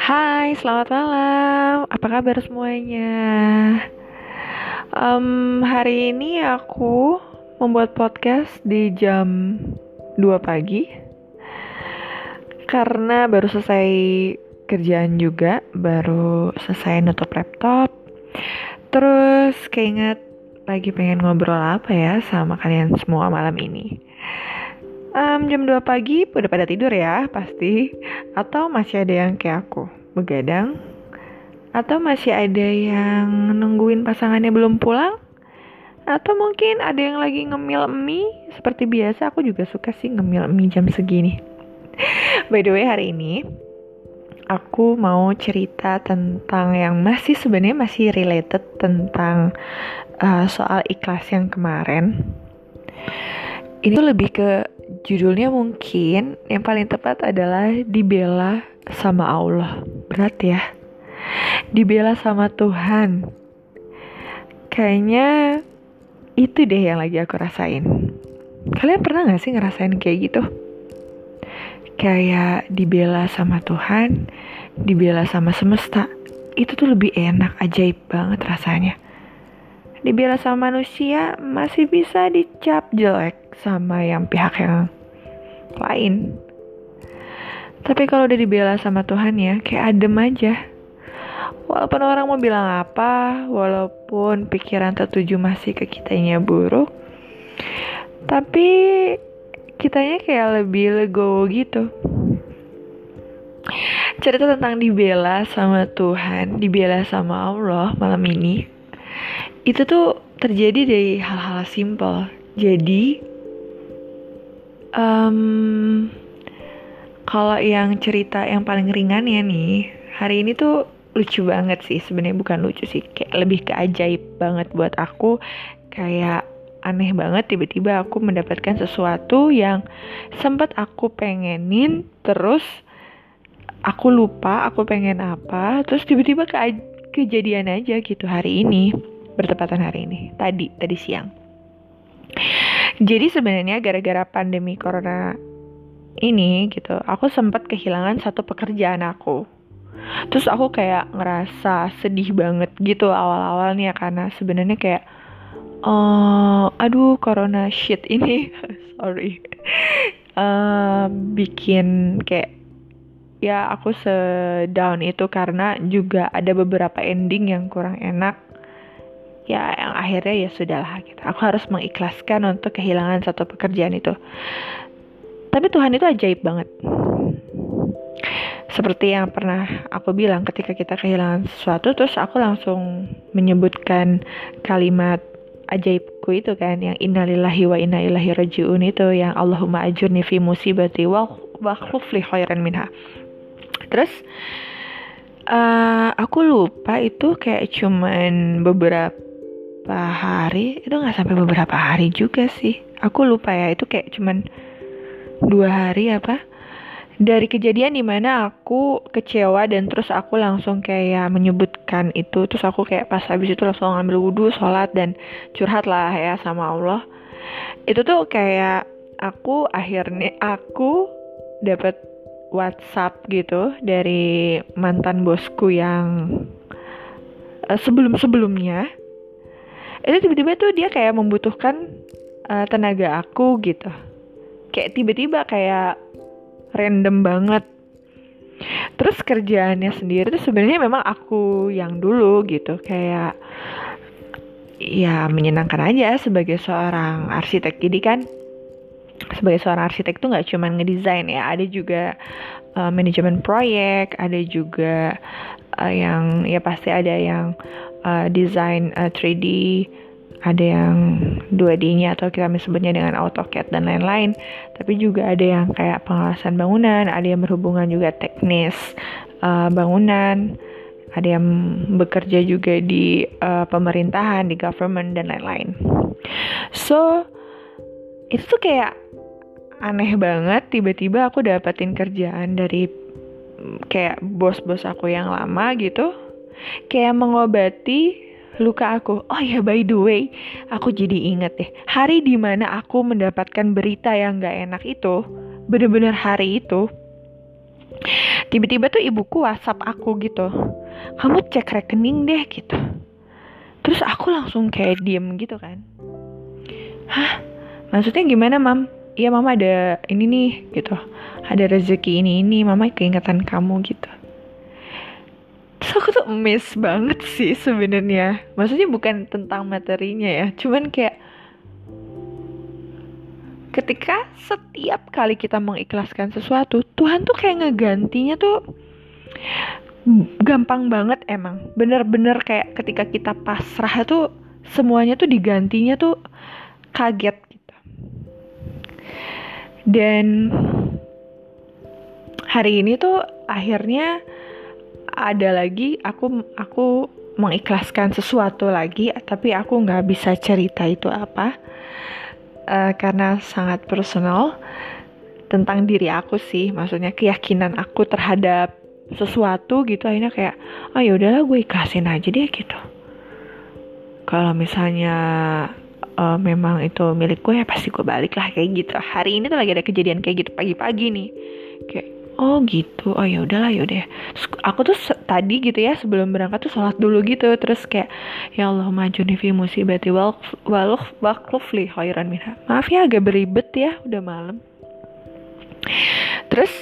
Hai, selamat malam. Apa kabar semuanya? Um, hari ini aku membuat podcast di jam 2 pagi karena baru selesai kerjaan juga, baru selesai nutup laptop. Terus keinget lagi pengen ngobrol apa ya sama kalian semua malam ini. Um, jam 2 pagi udah pada tidur ya pasti. Atau masih ada yang kayak aku Begadang? Atau masih ada yang nungguin pasangannya belum pulang? Atau mungkin ada yang lagi ngemil mie? Seperti biasa aku juga suka sih ngemil mie jam segini. By the way hari ini Aku mau cerita tentang yang masih sebenarnya masih related tentang uh, soal ikhlas yang kemarin. Ini tuh lebih ke judulnya mungkin yang paling tepat adalah dibela sama Allah. Berat ya. Dibela sama Tuhan. Kayaknya itu deh yang lagi aku rasain. Kalian pernah gak sih ngerasain kayak gitu? Kayak dibela sama Tuhan, dibela sama semesta. Itu tuh lebih enak, ajaib banget rasanya. Dibela sama manusia masih bisa dicap jelek sama yang pihak yang lain. Tapi kalau udah dibela sama Tuhan ya, kayak adem aja. Walaupun orang mau bilang apa, walaupun pikiran tertuju masih ke kitanya buruk, tapi kitanya kayak lebih legowo gitu. Cerita tentang dibela sama Tuhan, dibela sama Allah malam ini, itu tuh terjadi dari hal-hal simpel. Jadi um, kalau yang cerita yang paling ringan ya nih hari ini tuh lucu banget sih sebenarnya bukan lucu sih kayak lebih ke ajaib banget buat aku. Kayak aneh banget tiba-tiba aku mendapatkan sesuatu yang sempat aku pengenin terus aku lupa aku pengen apa terus tiba-tiba ke kejadian aja gitu hari ini bertepatan hari ini tadi tadi siang jadi sebenarnya gara-gara pandemi corona ini gitu, aku sempat kehilangan satu pekerjaan aku. Terus aku kayak ngerasa sedih banget gitu awal-awalnya karena sebenarnya kayak uh, aduh corona shit ini. Sorry. Uh, bikin kayak ya aku sedown itu karena juga ada beberapa ending yang kurang enak ya yang akhirnya ya sudahlah gitu. Aku harus mengikhlaskan untuk kehilangan satu pekerjaan itu. Tapi Tuhan itu ajaib banget. Seperti yang pernah aku bilang ketika kita kehilangan sesuatu terus aku langsung menyebutkan kalimat ajaibku itu kan yang innalillahi wa inna ilaihi rajiun itu yang Allahumma ajurni fi musibati wa wakhluf li khairan minha. Terus uh, aku lupa itu kayak cuman beberapa beberapa hari itu nggak sampai beberapa hari juga sih. Aku lupa ya itu kayak cuman dua hari apa. Dari kejadian di mana aku kecewa dan terus aku langsung kayak menyebutkan itu terus aku kayak pas habis itu langsung ngambil wudhu sholat dan curhat lah ya sama Allah. Itu tuh kayak aku akhirnya aku dapat WhatsApp gitu dari mantan bosku yang uh, sebelum-sebelumnya itu tiba-tiba tuh dia kayak membutuhkan uh, tenaga aku gitu. Kayak tiba-tiba kayak random banget. Terus kerjaannya sendiri tuh sebenarnya memang aku yang dulu gitu. Kayak ya menyenangkan aja sebagai seorang arsitek. Jadi kan sebagai seorang arsitek tuh nggak cuma ngedesain ya. Ada juga uh, manajemen proyek ada juga uh, yang ya pasti ada yang uh, desain uh, 3D ada yang 2D-nya atau kita sebutnya dengan AutoCAD dan lain-lain. Tapi juga ada yang kayak pengawasan bangunan ada yang berhubungan juga teknis uh, bangunan ada yang bekerja juga di uh, pemerintahan di government dan lain-lain. So itu tuh kayak aneh banget tiba-tiba aku dapetin kerjaan dari kayak bos-bos aku yang lama gitu kayak mengobati luka aku. Oh ya by the way, aku jadi inget deh. Hari di mana aku mendapatkan berita yang gak enak itu, bener-bener hari itu. Tiba-tiba tuh ibuku WhatsApp aku gitu. Kamu cek rekening deh gitu. Terus aku langsung kayak diem gitu kan. Hah? Maksudnya gimana mam? Iya mama ada ini nih gitu. Ada rezeki ini ini, mama keingetan kamu gitu. Terus aku tuh miss banget sih sebenarnya. Maksudnya bukan tentang materinya ya, cuman kayak ketika setiap kali kita mengikhlaskan sesuatu, Tuhan tuh kayak ngegantinya tuh gampang banget emang. Bener-bener kayak ketika kita pasrah tuh semuanya tuh digantinya tuh kaget gitu. Dan hari ini tuh akhirnya ada lagi aku aku mengikhlaskan sesuatu lagi tapi aku nggak bisa cerita itu apa uh, karena sangat personal tentang diri aku sih. Maksudnya keyakinan aku terhadap sesuatu gitu akhirnya kayak oh ya udahlah gue ikhlasin aja deh gitu. Kalau misalnya uh, memang itu milik gue ya pasti gue balik lah kayak gitu. Hari ini tuh lagi ada kejadian kayak gitu pagi-pagi nih. Kayak oh gitu. Oh ya udahlah ya udah aku tuh tadi gitu ya sebelum berangkat tuh sholat dulu gitu. Terus kayak ya Allah majuni fi musibati wal waluh waklufli khairan minha. Maaf ya agak beribet ya udah malam. Terus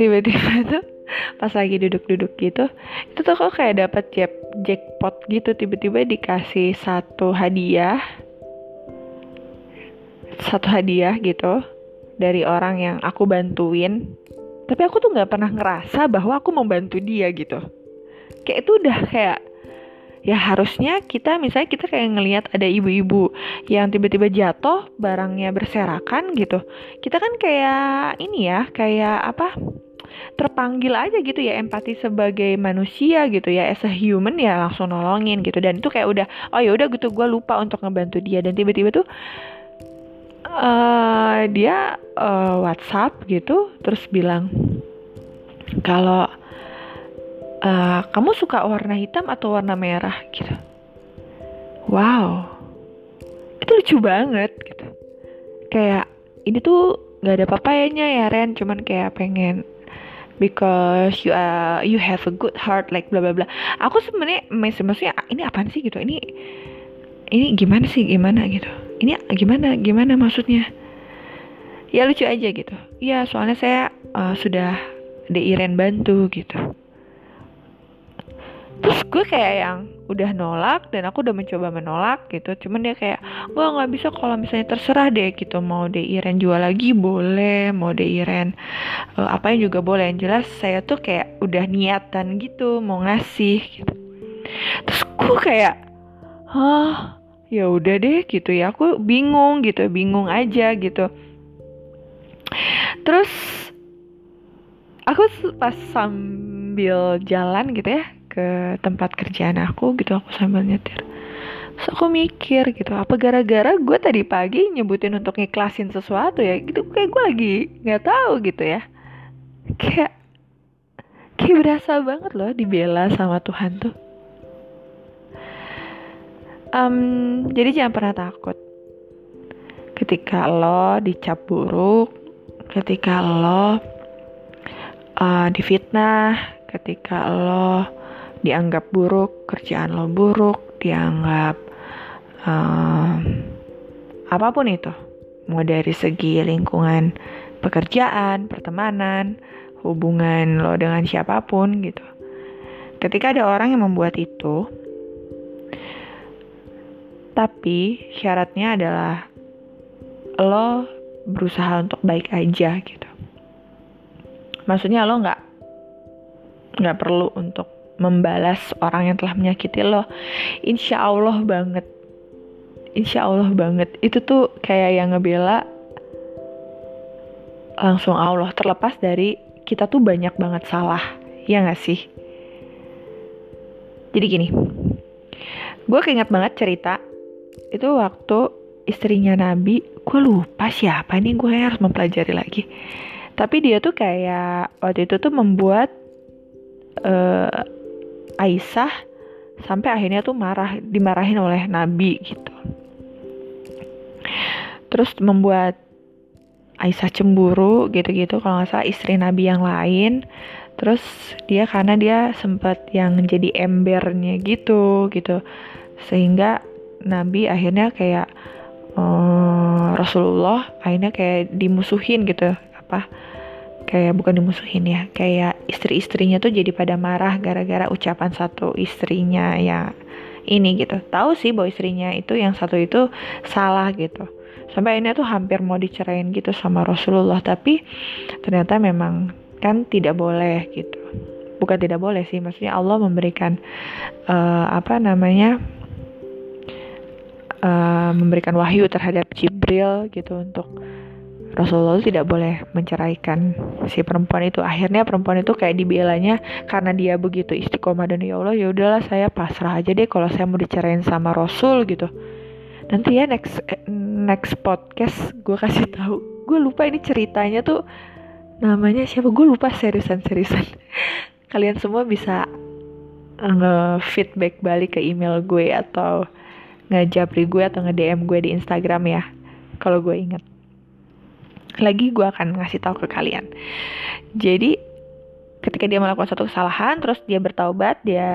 tiba-tiba tuh pas lagi duduk-duduk gitu itu tuh kok kayak dapat jack jackpot gitu. Tiba-tiba dikasih satu hadiah. Satu hadiah gitu dari orang yang aku bantuin tapi aku tuh nggak pernah ngerasa bahwa aku membantu dia gitu. Kayak itu udah kayak ya harusnya kita misalnya kita kayak ngelihat ada ibu-ibu yang tiba-tiba jatuh barangnya berserakan gitu. Kita kan kayak ini ya kayak apa terpanggil aja gitu ya empati sebagai manusia gitu ya as a human ya langsung nolongin gitu. Dan itu kayak udah oh ya udah gitu gue lupa untuk ngebantu dia. Dan tiba-tiba tuh uh, dia uh, WhatsApp gitu terus bilang kalau uh, kamu suka warna hitam atau warna merah? Gitu. Wow itu lucu banget gitu. Kayak ini tuh nggak ada papayanya ya Ren. Cuman kayak pengen because you uh, you have a good heart like bla bla bla. Aku sebenarnya maksudnya ini apaan sih? Gitu. Ini ini gimana sih? Gimana? Gitu gimana gimana maksudnya? Ya lucu aja gitu. Ya soalnya saya uh, sudah Iren bantu gitu. Terus gue kayak yang udah nolak dan aku udah mencoba menolak gitu. Cuman dia kayak gue nggak bisa kalau misalnya terserah deh gitu. Mau Iren jual lagi boleh. Mau Iren uh, apa yang juga boleh. Yang jelas saya tuh kayak udah niatan gitu mau ngasih gitu. Terus gue kayak hah ya udah deh gitu ya aku bingung gitu bingung aja gitu. Terus aku pas sambil jalan gitu ya ke tempat kerjaan aku gitu aku sambil nyetir. Terus aku mikir gitu, apa gara-gara gue tadi pagi nyebutin untuk ngiklasin sesuatu ya? Gitu kayak gue lagi nggak tahu gitu ya. Kayak kayak berasa banget loh dibela sama Tuhan tuh um, jadi jangan pernah takut. Ketika lo dicap buruk ketika lo uh, difitnah ketika lo dianggap buruk kerjaan lo buruk dianggap um, apa pun itu mau dari segi lingkungan pekerjaan pertemanan hubungan lo dengan siapa pun gitu. Ketika ada orang yang membuat itu tapi syaratnya adalah lo berusaha untuk baik aja gitu. Maksudnya lo nggak nggak perlu untuk membalas orang yang telah menyakiti lo. Insya Allah banget, insya Allah banget. Itu tuh kayak yang ngebela langsung Allah terlepas dari kita tuh banyak banget salah, ya nggak sih? Jadi gini, gue keinget banget cerita itu waktu istrinya Nabi gue lupa siapa nih gue harus mempelajari lagi. Tapi dia tuh kayak waktu itu tuh membuat uh, Aisyah sampai akhirnya tuh marah dimarahin oleh nabi gitu. Terus membuat Aisyah cemburu gitu-gitu kalau nggak salah istri nabi yang lain. Terus dia karena dia sempat yang jadi embernya gitu gitu. Sehingga nabi akhirnya kayak uh, Rasulullah akhirnya kayak dimusuhin gitu. Apa? Kayak bukan dimusuhin ya kayak istri-istrinya tuh jadi pada marah gara-gara ucapan satu istrinya ya ini gitu. Tahu sih bahwa istrinya itu yang satu itu salah gitu. Sampai akhirnya tuh hampir mau dicerain gitu sama Rasulullah. Tapi ternyata memang kan tidak boleh gitu. Bukan tidak boleh sih maksudnya Allah memberikan uh, apa namanya uh, memberikan wahyu terhadap Jibril gitu untuk Rasulullah tidak boleh menceraikan si perempuan itu. Akhirnya perempuan itu kayak dibelanya karena dia begitu istiqomah dan ya Allah ya udahlah saya pasrah aja deh kalau saya mau dicerain sama Rasul gitu. Nanti ya next eh, next podcast gue kasih tahu. Gue lupa ini ceritanya tuh namanya siapa? Gue lupa seriusan seriusan. Kalian semua bisa nge-feedback balik ke email gue atau ngejapri gue atau nge-DM gue di Instagram ya. Kalau gue inget lagi gue akan ngasih tahu ke kalian. Jadi ketika dia melakukan satu kesalahan terus dia bertaubat dia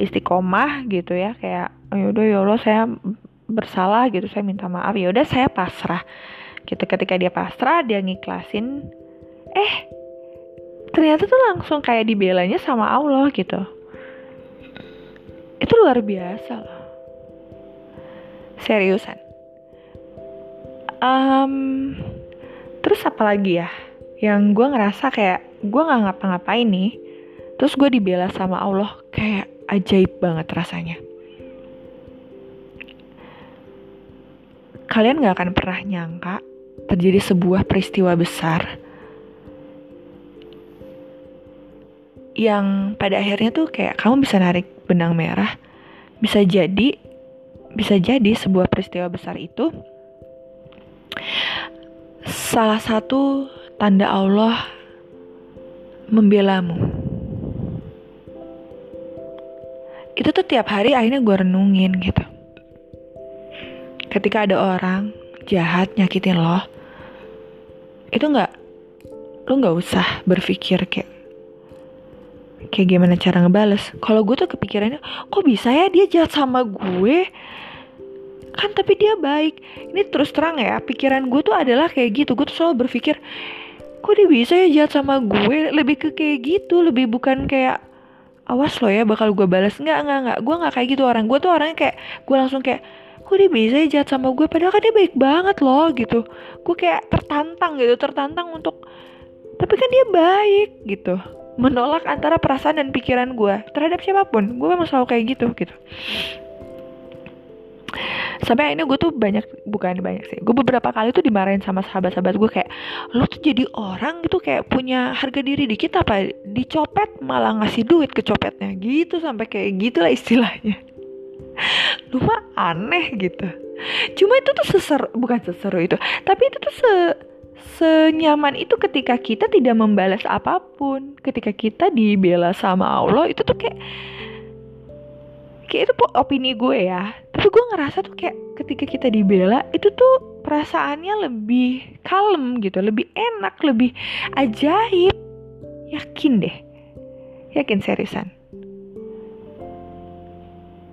istiqomah gitu ya kayak oh yaudah ya Allah saya bersalah gitu saya minta maaf. Ya udah saya pasrah. Gitu ketika dia pasrah dia ngiklasin eh ternyata tuh langsung kayak dibelanya sama Allah gitu. Itu luar biasa loh seriusan? Um, terus apa lagi ya? Yang gue ngerasa kayak gue nggak ngapa-ngapain nih. Terus gue dibela sama Allah kayak ajaib banget rasanya. Kalian gak akan pernah nyangka terjadi sebuah peristiwa besar yang pada akhirnya tuh kayak kamu bisa narik benang merah bisa jadi bisa jadi sebuah peristiwa besar itu salah satu tanda Allah membelamu. Itu tuh tiap hari akhirnya gue renungin gitu. Ketika ada orang jahat nyakitin lo, itu nggak, lo nggak usah berpikir kayak kayak gimana cara ngebales. Kalau gue tuh kepikirannya, kok bisa ya dia jahat sama gue? kan tapi dia baik. Ini terus terang ya pikiran gue tuh adalah kayak gitu. Gue tuh selalu berpikir kok dia bisa ya jahat sama gue? Lebih ke kayak gitu lebih bukan kayak awas lo ya bakal gue balas nggak nggak nggak. Gue nggak kayak gitu orang. Gue tuh orangnya kayak gue langsung kayak kok dia bisa ya jahat sama gue? Padahal kan dia baik banget loh gitu. Gue kayak tertantang gitu tertantang untuk tapi kan dia baik gitu menolak antara perasaan dan pikiran gue terhadap siapa pun. Gue memang selalu kayak gitu gitu. Sampai akhirnya gue tuh banyak bukan banyak sih gue beberapa kali tuh dimarahin sama sahabat-sahabat gue kayak lo tuh jadi orang gitu kayak punya harga diri dikit apa dicopet malah ngasih duit ke copetnya? Gitu sampai kayak gitulah istilahnya. Lu mah aneh gitu. Cuma itu tuh seser bukan seseru itu tapi itu tuh se senyaman itu ketika kita tidak membalas apa pun. Ketika kita dibela sama Allah itu tuh kayak kayak itu opini gue ya. Tapi gue ngerasa tuh kayak ketika kita dibela itu tuh perasaannya lebih kalem gitu lebih enak lebih ajaib. Yakin deh. Yakin seriusan.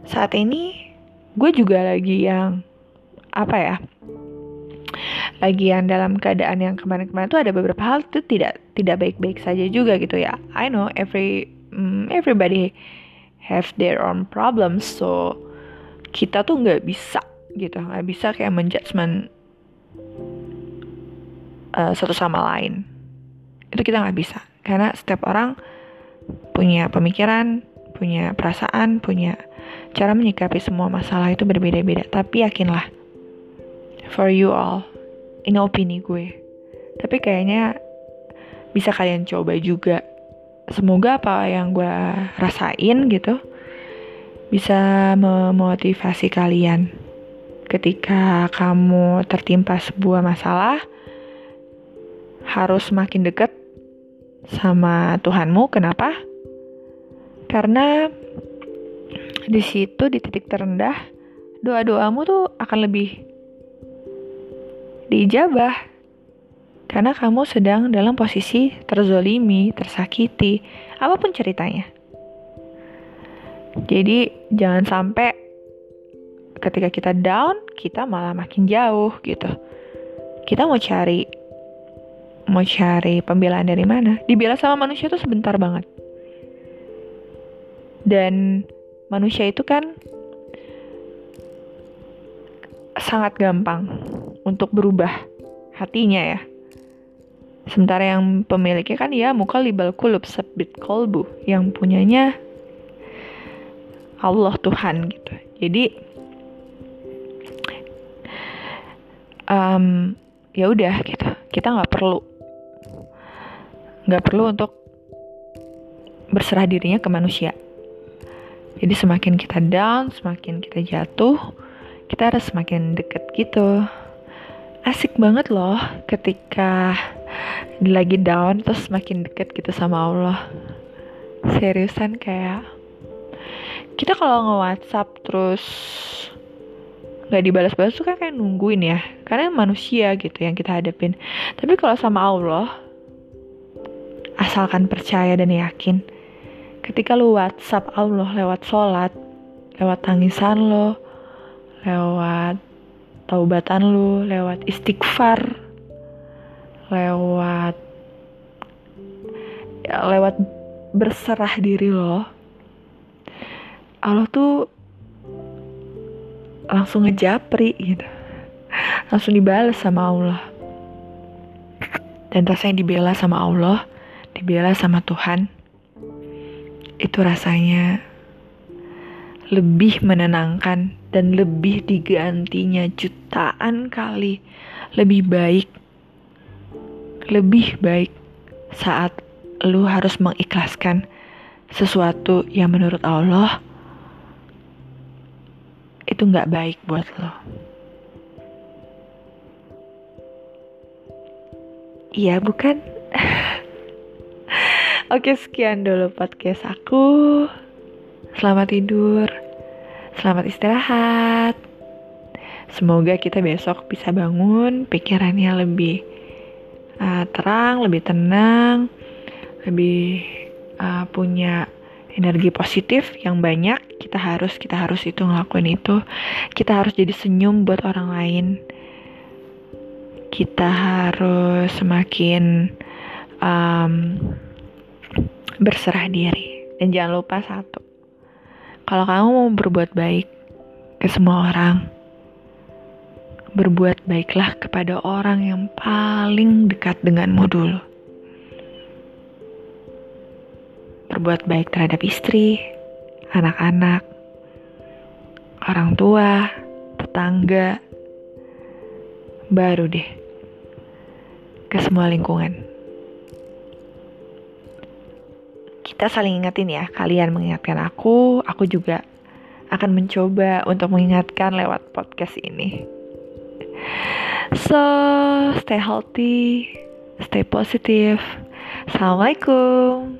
Saat ini gue juga lagi yang apa ya lagi yang dalam keadaan yang kemarin-kemarin tuh ada beberapa hal tuh tidak tidak baik-baik saja juga gitu ya. I know every um, everybody have their own problems so kita tuh nggak bisa gitu nggak bisa kayak menjudgment uh, satu sama lain. Itu kita nggak bisa. Karena setiap orang punya pemikiran punya perasaan punya cara menyikapi semua masalah itu berbeda-beda. Tapi yakinlah for you all ini opini gue. Tapi kayaknya bisa kalian coba juga. Semoga apa yang gue rasain gitu bisa memotivasi kalian. Ketika kamu tertimpa sebuah masalah harus makin dekat sama Tuhanmu. Kenapa? Karena di situ di titik terendah doa-doamu tuh akan lebih diijabah karena kamu sedang dalam posisi terzolimi, tersakiti, apa pun ceritanya. Jadi jangan sampai ketika kita down, kita malah makin jauh gitu. Kita mau cari mau cari pembelaan dari mana? Dibela sama manusia tuh sebentar banget. Dan manusia itu kan sangat gampang untuk berubah hatinya ya. Sementara yang pemiliknya kan ya muka libal kulub sebit kolbu yang punyanya Allah Tuhan gitu. Jadi um, ya udah gitu. Kita nggak perlu nggak perlu untuk berserah dirinya ke manusia. Jadi semakin kita down, semakin kita jatuh, kita harus semakin deket gitu. Asik banget loh ketika lagi down terus semakin deket gitu sama Allah. Seriusan kayak kita kalau nge WhatsApp terus nggak dibalas-balas tuh kan kayak nungguin ya karena manusia gitu yang kita hadapin tapi kalau sama Allah asalkan percaya dan yakin ketika lu WhatsApp Allah lewat sholat lewat tangisan lo lewat taubatan lu lewat istighfar lewat ya, lewat berserah diri lo Allah tuh langsung ngejapri gitu. Langsung dibalas sama Allah. Dan rasanya dibela sama Allah dibela sama Tuhan itu rasanya lebih menenangkan dan lebih digantinya jutaan kali lebih baik lebih baik saat lu harus mengikhlaskan sesuatu yang menurut Allah itu nggak baik buat lo. Iya bukan? Oke sekian dulu podcast aku. Selamat tidur. Selamat istirahat. Semoga kita besok bisa bangun pikirannya lebih uh, terang, lebih tenang, lebih uh, punya energi positif yang banyak. Kita harus kita harus itu ngelakuin itu. Kita harus jadi senyum buat orang lain. Kita harus semakin um, berserah diri. Dan jangan lupa satu kalau kamu mau berbuat baik ke semua orang berbuat baiklah kepada orang yang paling dekat denganmu dulu berbuat baik terhadap istri, anak-anak, orang tua, tetangga, baru deh ke semua lingkungan. Kita saling ingetin ya, kalian mengingatkan aku, aku juga akan mencoba untuk mengingatkan lewat podcast ini. So, stay healthy, stay positive. Assalamualaikum.